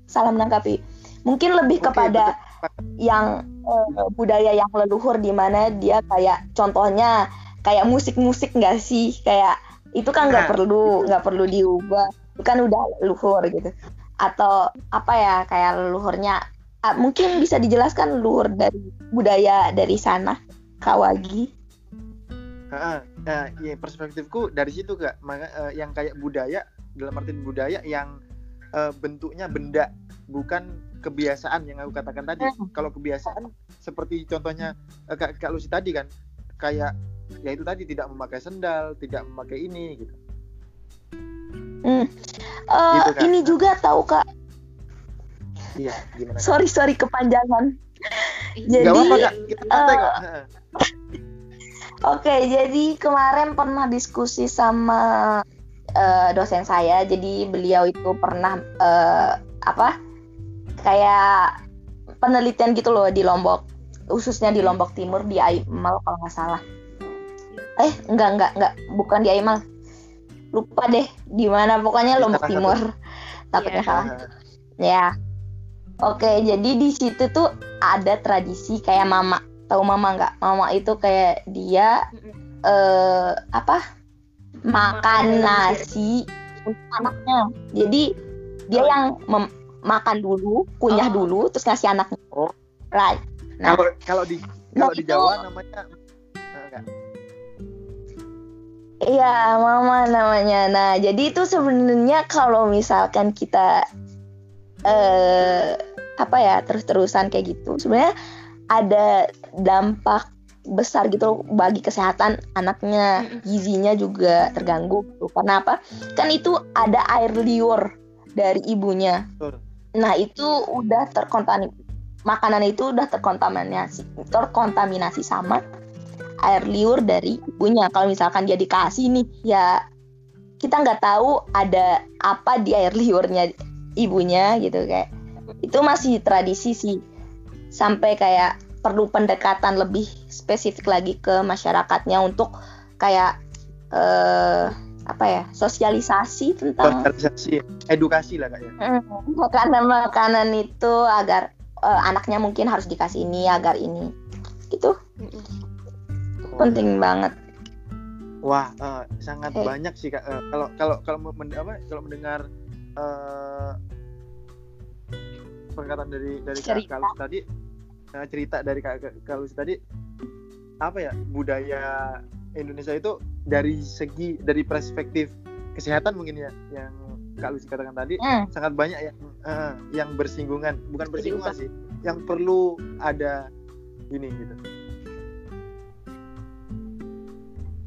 C: salah menanggapi. Mungkin lebih okay, kepada betul. yang uh, budaya yang leluhur di mana dia kayak contohnya kayak musik-musik nggak sih kayak itu kan nggak nah, perlu nggak perlu diubah itu kan udah leluhur gitu atau apa ya kayak leluhurnya uh, mungkin bisa dijelaskan leluhur dari budaya dari sana kawagi
A: uh, uh, ya perspektifku dari situ kak maka uh, yang kayak budaya dalam arti budaya yang uh, bentuknya benda bukan kebiasaan yang aku katakan tadi. Hmm. Kalau kebiasaan seperti contohnya uh, Kak, Kak Lucy tadi kan kayak ya itu tadi tidak memakai sendal, tidak memakai ini gitu.
C: Hmm. Uh, gitu. Ini juga tahu Kak.
A: Iya, gimana?
C: Sorry sorry kepanjangan.
A: jadi Gak apa, Kak. Kita santai, uh,
C: Oke, okay, jadi kemarin pernah diskusi sama uh, dosen saya. Jadi beliau itu pernah uh, apa kayak penelitian gitu loh di Lombok. Khususnya di Lombok Timur di Aimal kalau nggak salah. Eh enggak enggak enggak bukan di Aimal. Lupa deh di mana. Pokoknya Lombok Timur. Takutnya yeah. salah. Ya oke jadi di situ tuh ada tradisi kayak mama tahu mama nggak mama itu kayak dia eh apa makan nasi untuk anaknya. Jadi dia yang makan dulu, kunyah oh. dulu, terus ngasih anaknya.
A: Oh.
C: Right.
A: Nah, kalau kalau di kalau nah, di Jawa itu, namanya enggak.
C: Iya, mama namanya. Nah, jadi itu sebenarnya kalau misalkan kita eh apa ya terus-terusan kayak gitu, sebenarnya ada dampak besar gitu bagi kesehatan anaknya. Gizinya juga terganggu gitu. karena apa? Kan itu ada air liur dari ibunya. Nah itu udah terkontaminasi makanan itu udah terkontaminasi terkontaminasi sama air liur dari ibunya. Kalau misalkan dia dikasih nih ya kita nggak tahu ada apa di air liurnya ibunya gitu kayak itu masih tradisi sih. Sampai kayak perlu pendekatan lebih spesifik lagi ke masyarakatnya untuk kayak uh, apa ya sosialisasi tentang
A: sosialisasi edukasi lah kak ya.
C: Hmm, makanan makanan itu agar uh, anaknya mungkin harus dikasih ini agar ini. Gitu. Oh. penting banget.
A: Wah uh, sangat hey. banyak sih kak uh, kalau kalau kalau men, apa kalau mendengar uh, perkataan dari dari kak Kalus tadi uh, cerita dari kak Kalus tadi apa ya budaya Indonesia itu dari segi dari perspektif kesehatan mungkin ya yang Kak Lucy katakan tadi mm. sangat banyak yang uh, yang bersinggungan bukan bersinggungan sih yang perlu ada ini gitu.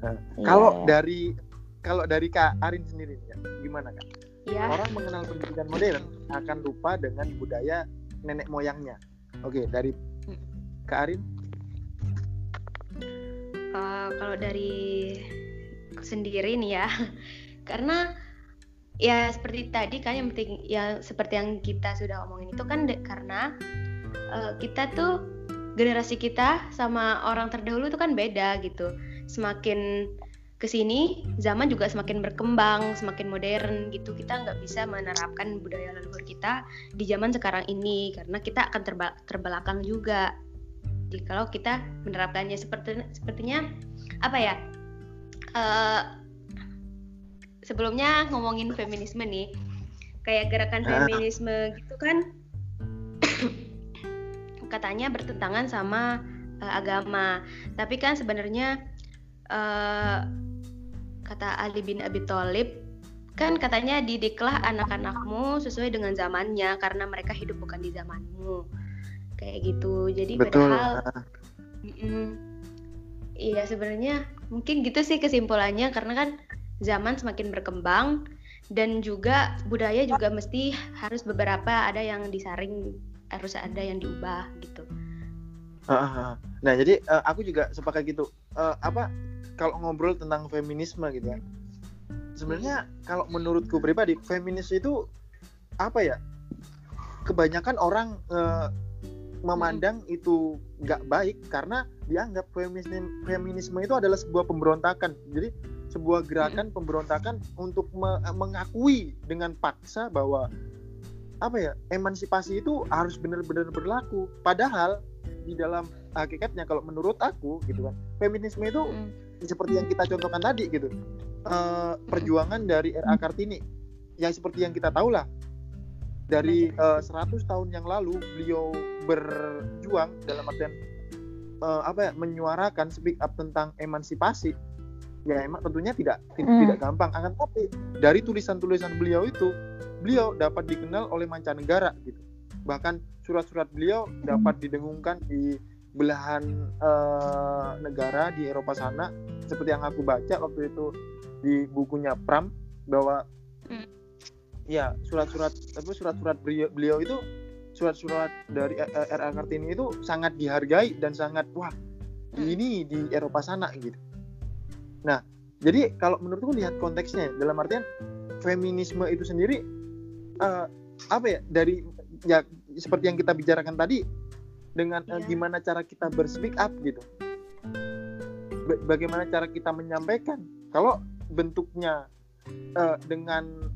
A: Nah, yeah. Kalau dari kalau dari Kak Arin sendiri ya, gimana Kak? Yeah. Orang mengenal pendidikan modern akan lupa dengan budaya nenek moyangnya. Oke, dari Kak Arin
B: uh, kalau dari sendiri nih ya karena ya seperti tadi kan yang penting ya seperti yang kita sudah omongin itu kan karena uh, kita tuh generasi kita sama orang terdahulu itu kan beda gitu semakin ke sini zaman juga semakin berkembang semakin modern gitu. Kita nggak bisa menerapkan budaya leluhur kita di zaman sekarang ini karena kita akan terba terbelakang juga. Jadi kalau kita menerapkannya seperti sepertinya apa ya uh, sebelumnya ngomongin feminisme nih kayak gerakan ah. feminisme gitu kan katanya bertentangan sama uh, agama. Tapi kan sebenarnya uh, kata Ali bin Abi Thalib kan katanya didiklah anak-anakmu sesuai dengan zamannya karena mereka hidup bukan di zamanmu kayak gitu jadi Betul. padahal iya sebenarnya mungkin gitu sih kesimpulannya karena kan zaman semakin berkembang dan juga budaya juga mesti harus beberapa ada yang disaring harus ada yang diubah gitu.
A: Nah jadi uh, aku juga sepakat gitu. Uh, apa kalau ngobrol tentang feminisme gitu ya. Sebenarnya kalau menurutku pribadi feminis itu apa ya? Kebanyakan orang uh, memandang itu nggak baik karena dianggap feminisme feminisme itu adalah sebuah pemberontakan. Jadi sebuah gerakan pemberontakan untuk me mengakui dengan paksa bahwa apa ya emansipasi itu harus benar-benar berlaku. Padahal di dalam hakikatnya kalau menurut aku gitu kan feminisme itu seperti yang kita contohkan tadi gitu. Uh, perjuangan dari RA Kartini yang seperti yang kita tahu lah. Dari uh, eh, 100 tahun yang lalu beliau berjuang dalam artian uh, apa ya menyuarakan speak up tentang emansipasi. Ya emang tentunya tidak mm. tidak gampang akan tapi dari tulisan-tulisan beliau itu beliau dapat dikenal oleh mancanegara gitu. Bahkan surat-surat beliau dapat didengungkan di belahan uh, negara di Eropa sana seperti yang aku baca waktu itu di bukunya Pram bahwa hmm. ya surat-surat apa surat-surat beliau, beliau itu surat-surat dari R.A. Kartini itu sangat dihargai dan sangat wah hmm. ini di Eropa sana gitu. Nah, jadi kalau menurutku lihat konteksnya dalam artian feminisme itu sendiri uh, apa ya dari ya seperti yang kita bicarakan tadi dengan yeah. uh, gimana cara kita berspeak up gitu ba bagaimana cara kita menyampaikan kalau bentuknya uh, dengan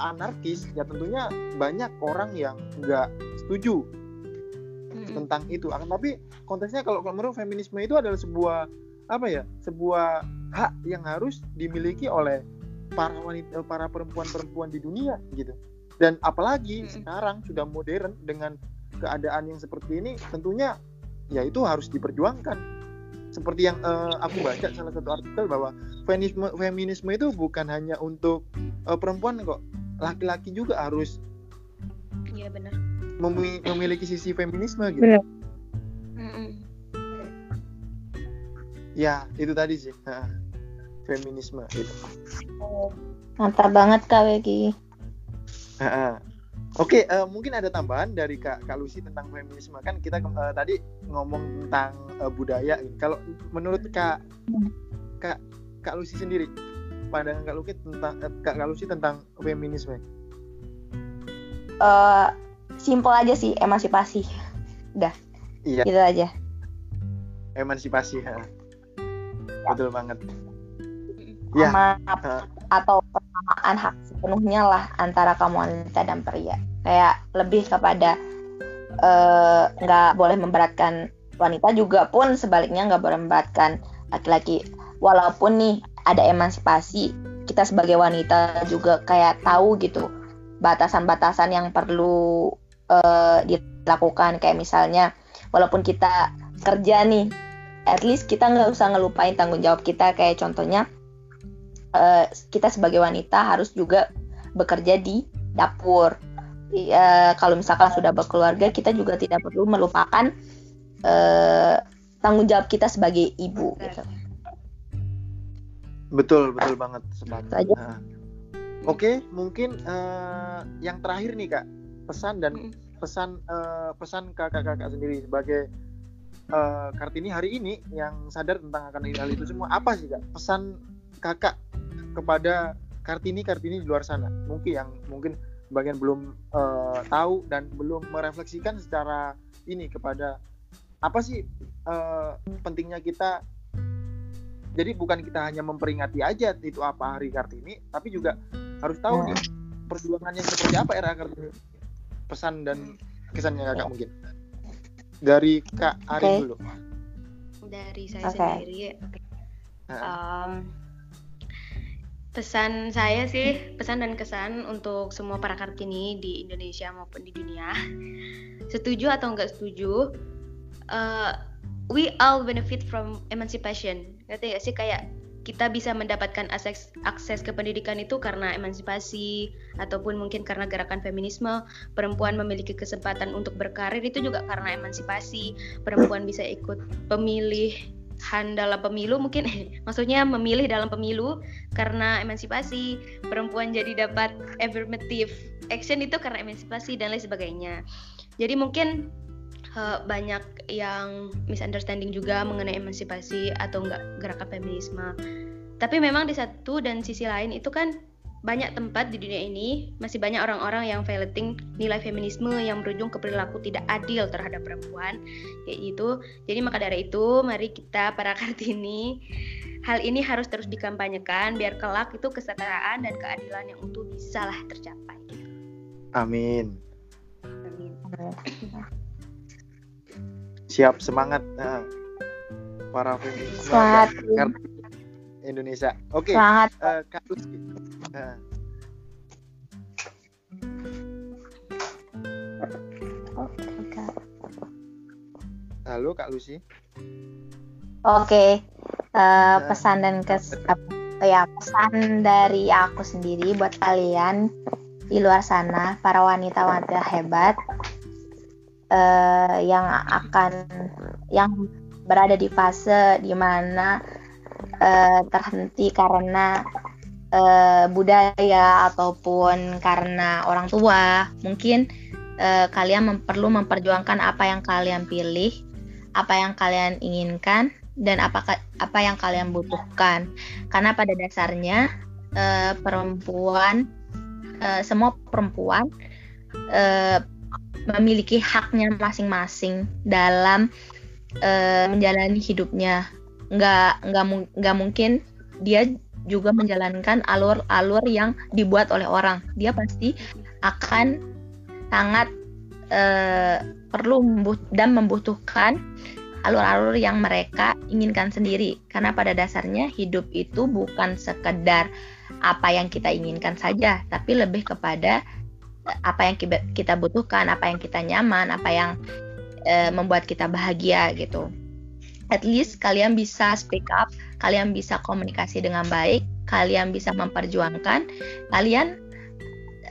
A: anarkis ya tentunya banyak orang yang nggak setuju hmm. tentang itu akan tapi konteksnya kalau menurut feminisme itu adalah sebuah apa ya sebuah hak yang harus dimiliki oleh para wanita para perempuan-perempuan di dunia gitu dan apalagi hmm. sekarang sudah modern dengan keadaan yang seperti ini tentunya ya itu harus diperjuangkan. Seperti yang uh, aku baca salah satu artikel bahwa feminisme feminisme itu bukan hanya untuk uh, perempuan kok. Laki-laki juga harus
B: iya benar.
A: memiliki sisi feminisme gitu. Benar. ya itu tadi sih. Nah, feminisme gitu.
C: Mantap banget kak Wegi
A: Oke, uh, mungkin ada tambahan dari Kak Kak Lucy tentang feminisme kan kita uh, tadi ngomong tentang uh, budaya. Kalau menurut Kak Kak Kak Lucy sendiri, pandangan Kak Lucy tentang uh, Kak Kak Lucy tentang feminisme?
C: Uh, simple aja sih, emansipasi. Udah. Iya. Gitu aja.
A: Emansipasi, ya. Betul banget.
C: Ya. uh, atau persamaan hak sepenuhnya lah antara kaum wanita dan pria. Kayak lebih kepada eh, nggak uh, boleh memberatkan wanita juga pun sebaliknya nggak boleh memberatkan laki-laki. Walaupun nih ada emansipasi kita sebagai wanita juga kayak tahu gitu batasan-batasan yang perlu uh, dilakukan. Kayak misalnya walaupun kita kerja nih at least kita nggak usah ngelupain tanggung jawab kita. Kayak contohnya uh, kita sebagai wanita harus juga bekerja di dapur. Uh, kalau misalkan sudah berkeluarga, kita juga tidak perlu melupakan uh, tanggung jawab kita sebagai ibu. Gitu.
A: Betul, betul banget sepakat. Nah. Oke, okay, mungkin uh, yang terakhir nih kak, pesan dan pesan uh, pesan kakak-kakak sendiri sebagai uh, Kartini hari ini yang sadar tentang akan hal itu semua apa sih kak pesan kakak kepada Kartini Kartini di luar sana. Mungkin yang mungkin bagian belum uh, tahu dan belum merefleksikan secara ini kepada apa sih uh, pentingnya kita. Jadi bukan kita hanya memperingati aja itu apa hari Kartini tapi juga harus tahu nih perjuangannya seperti apa era Kartini. Pesan dan kesannya kakak mungkin. Dari Kak Ari okay. dulu.
B: Dari saya okay. sendiri um, pesan saya sih pesan dan kesan untuk semua para kartini di Indonesia maupun di dunia. Setuju atau enggak setuju? Uh, we all benefit from emancipation. Ngerti gak sih? Kayak kita bisa mendapatkan akses akses ke pendidikan itu karena emansipasi ataupun mungkin karena gerakan feminisme. Perempuan memiliki kesempatan untuk berkarir itu juga karena emansipasi. Perempuan bisa ikut pemilih dalam pemilu mungkin maksudnya memilih dalam pemilu karena emansipasi perempuan jadi dapat affirmative action itu karena emansipasi dan lain sebagainya. Jadi mungkin uh, banyak yang misunderstanding juga mengenai emansipasi atau enggak gerakan feminisme. Tapi memang di satu dan sisi lain itu kan banyak tempat di dunia ini masih banyak orang-orang yang violating nilai feminisme yang berujung ke perilaku tidak adil terhadap perempuan kayak gitu. Jadi maka dari itu mari kita para Kartini hal ini harus terus dikampanyekan biar kelak itu kesetaraan dan keadilan yang utuh bisalah tercapai.
A: Amin. Amin. Siap semangat nah, para feminis Indonesia. Oke. Okay. Uh, Kak Nah. Halo Kak Lucy.
C: Oke, okay. uh, eh, pesan dan kes ya pesan dari aku sendiri buat kalian di luar sana para wanita-wanita hebat uh, yang akan yang berada di fase di mana uh, terhenti karena uh, budaya ataupun karena orang tua. Mungkin uh, kalian mem perlu memperjuangkan apa yang kalian pilih apa yang kalian inginkan dan apa apa yang kalian butuhkan. Karena pada dasarnya uh, perempuan uh, semua perempuan uh, memiliki haknya masing-masing dalam uh, menjalani hidupnya nggak nggak nggak mungkin dia juga menjalankan alur-alur yang dibuat oleh orang. Dia pasti akan sangat uh, perlu dan membutuhkan alur-alur yang mereka inginkan sendiri. Karena pada dasarnya hidup itu bukan sekedar apa yang kita inginkan saja, tapi lebih kepada eh, apa yang kita butuhkan, apa yang kita nyaman, apa yang uh, membuat kita bahagia gitu at least kalian bisa speak up, kalian bisa komunikasi dengan baik, kalian bisa memperjuangkan, kalian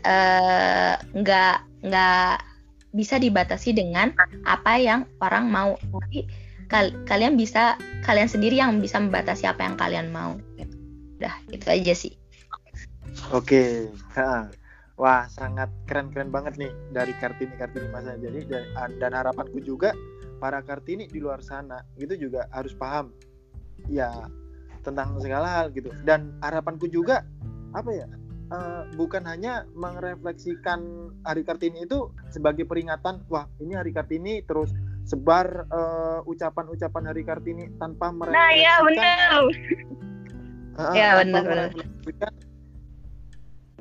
C: eh, nggak uh, nggak bisa dibatasi dengan apa yang orang mau, tapi kal kalian bisa kalian sendiri yang bisa membatasi apa yang kalian mau. Udah itu aja sih.
A: Oke, okay. wah sangat keren-keren banget nih dari kartini kartini masa jadi dan, dan harapanku juga para kartini di luar sana itu juga harus paham ya tentang segala hal gitu. Dan harapanku juga apa ya uh, bukan hanya merefleksikan hari kartini itu sebagai peringatan wah ini hari kartini terus sebar ucapan eh, ucapan-ucapan hari kartini tanpa merefleksikan. nah
C: ya benar
A: uh, ya benar benar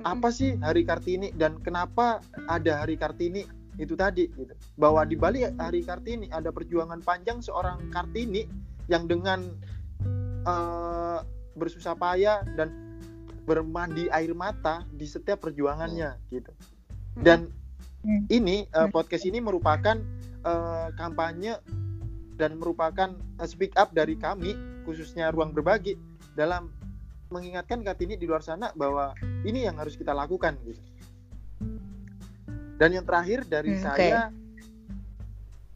A: apa sih hari kartini dan kenapa ada hari kartini itu tadi gitu. Bahwa di balik hari Kartini ada perjuangan panjang seorang Kartini yang dengan uh, bersusah payah dan bermandi air mata di setiap perjuangannya hmm. gitu. Dan hmm. ini uh, podcast ini merupakan uh, kampanye dan merupakan uh, speak up dari kami khususnya ruang berbagi dalam mengingatkan Kartini di luar sana bahwa ini yang harus kita lakukan gitu dan yang terakhir dari hmm, saya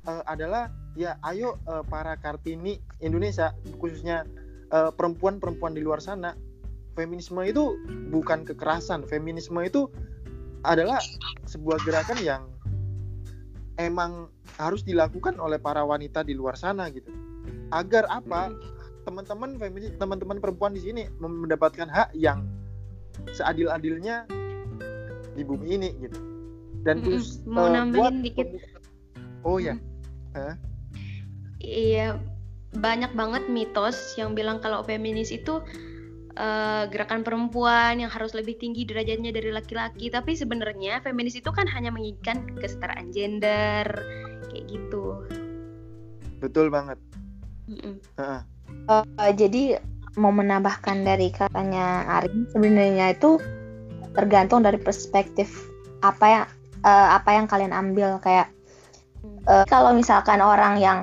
A: uh, adalah ya ayo uh, para kartini Indonesia khususnya perempuan eh, perempuan-perempuan di luar sana feminisme itu bukan kekerasan. Feminisme itu adalah sebuah gerakan yang emang harus dilakukan oleh para wanita di luar sana gitu. Agar apa? Teman-teman feminis teman-teman perempuan di sini mendapatkan hak yang seadil-adilnya di bumi ini gitu dan
B: Mm-mm.
A: terus
B: Mau
A: eh,
B: nambahin
A: buat
B: dikit.
A: oh ya
B: Iya, banyak banget mitos yang bilang kalau feminis itu eh, gerakan perempuan yang harus lebih tinggi derajatnya dari laki-laki. Tapi sebenarnya feminis itu kan hanya menginginkan kesetaraan gender, kayak gitu.
A: betul banget
B: Mm-mm.
A: Heeh.
C: Eh, jadi mau menambahkan dari katanya Arin sebenarnya itu tergantung dari perspektif apa yang eh, apa yang kalian ambil kayak eh, kalau misalkan orang yang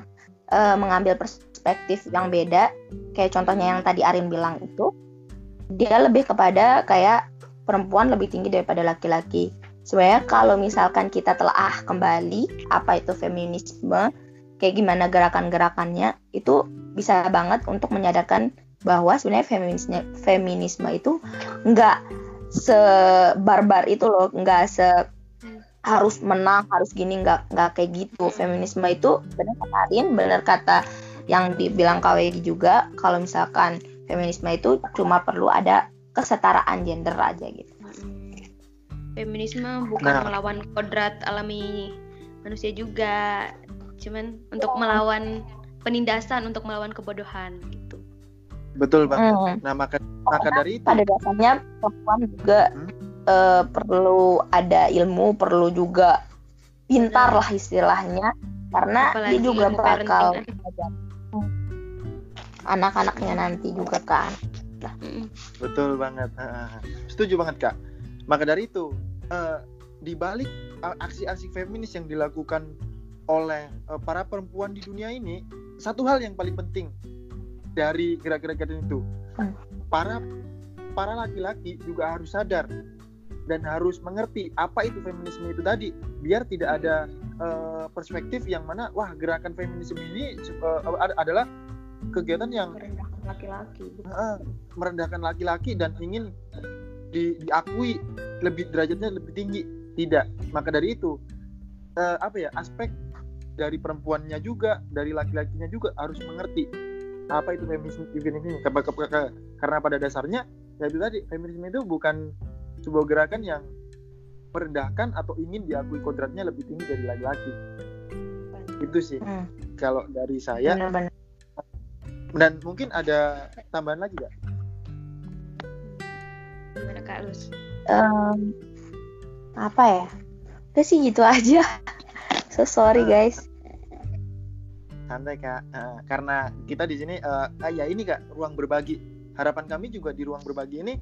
C: eh, mengambil perspektif yang beda kayak contohnya yang tadi Arin bilang itu dia lebih kepada kayak perempuan lebih tinggi daripada laki-laki. Sebenarnya kalau misalkan kita telah kembali apa itu feminisme kayak gimana gerakan-gerakannya itu bisa banget untuk menyadarkan bahwa sebenarnya feminisme feminisme itu nggak sebarbar itu loh nggak se harus menang harus gini nggak nggak kayak gitu feminisme itu benar kata Arin benar kata yang dibilang KWG juga kalau misalkan feminisme itu cuma perlu ada kesetaraan gender aja gitu
B: Mm-mm. Feminisme bukan
A: Nah.
B: melawan kodrat alami manusia juga, cuman untuk melawan penindasan, untuk melawan kebodohan gitu.
A: betul banget
C: Hmm.
A: nah maka maka dari itu
C: pada dasarnya perempuan juga
A: Hmm.
C: Eh, perlu ada ilmu, perlu juga pintar lah istilahnya, karena
B: Apalagi
C: dia juga bakal anak-anaknya nanti juga kan.
B: Mm-mm.
A: Betul banget. Heeh. Setuju banget kak. Maka dari itu eh, di balik aksi-aksi feminis yang dilakukan oleh eh, para perempuan di dunia ini, satu hal yang paling penting dari gerak-gerak itu,
C: Hmm.
A: para para laki-laki juga harus sadar dan harus mengerti apa itu feminisme itu tadi, biar tidak ada eh, perspektif yang mana wah gerakan feminisme ini ad- adalah kegiatan yang
B: Merendahkan laki-laki.
A: Heeh, merendahkan laki-laki dan ingin di- diakui lebih derajatnya lebih tinggi tidak maka dari itu eh, apa ya aspek dari perempuannya juga dari laki-lakinya juga harus mengerti apa itu feminisme ini. Karena pada dasarnya ya itu tadi feminisme itu bukan sebuah gerakan yang merendahkan atau ingin diakui kodratnya lebih tinggi dari laki-laki itu sih
C: Hmm,
A: kalau dari saya
C: benar-benar.
A: dan mungkin ada tambahan lagi nggak
B: Gimana Kak Lus?
C: Em, apa ya? Udah sih gitu aja. so sorry
A: Ah.
C: guys.
A: santai kak Nah, karena kita di sini eh, ah, ya ini kak ruang berbagi harapan kami juga di ruang berbagi ini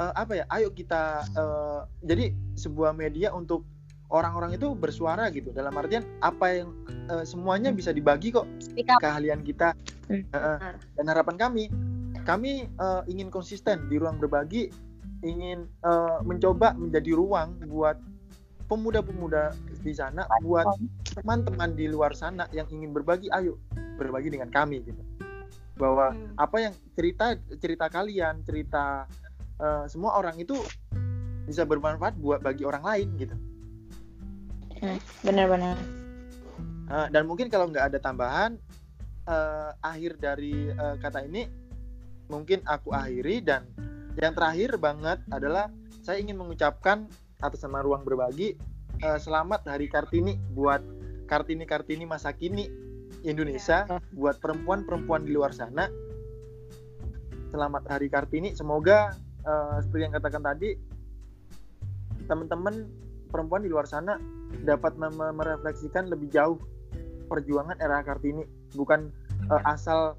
A: eh, apa ya ayo kita eh, jadi sebuah media untuk orang-orang itu bersuara gitu dalam artian apa yang eh, semuanya bisa dibagi kok keahlian kita.
B: Benar.
A: dan harapan kami kami eh, ingin konsisten di ruang berbagi ingin eh, mencoba menjadi ruang buat pemuda-pemuda di sana buat teman-teman di luar sana yang ingin berbagi ayo berbagi dengan kami gitu bahwa
B: Hmm.
A: apa yang cerita cerita kalian cerita eh, semua orang itu bisa bermanfaat buat bagi orang lain gitu.
C: Benar-benar.
A: Eh, dan mungkin kalau nggak ada tambahan eh, akhir dari eh, kata ini mungkin aku akhiri dan yang terakhir banget adalah saya ingin mengucapkan atas nama ruang berbagi eh, selamat hari Kartini buat Kartini Kartini masa kini Indonesia buat perempuan-perempuan di luar sana. Selamat hari Kartini semoga eh, seperti yang katakan tadi teman-teman perempuan di luar sana dapat mem- merefleksikan lebih jauh perjuangan era Kartini bukan eh, asal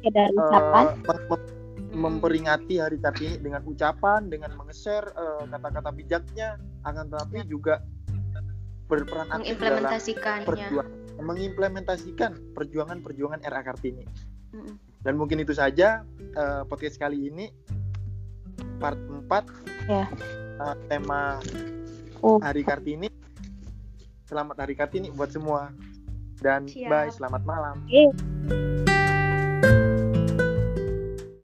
C: Sekedar
A: eh,
C: ucapan.
A: mem- memperingati hari Kartini dengan ucapan dengan mengeser eh, kata-kata bijaknya akan tetapi juga berperan aktif dalam
B: mengimplementasikannya.
A: perjuangan mengimplementasikan perjuangan-perjuangan era Kartini
B: Mm-mm.
A: dan mungkin itu saja eh, podcast kali ini part 4
C: Ya.
A: eh, tema
C: Oh.
A: Hari Kartini. Selamat Hari Kartini buat semua. Dan
B: Siap.
A: bye, selamat malam.
C: Oke.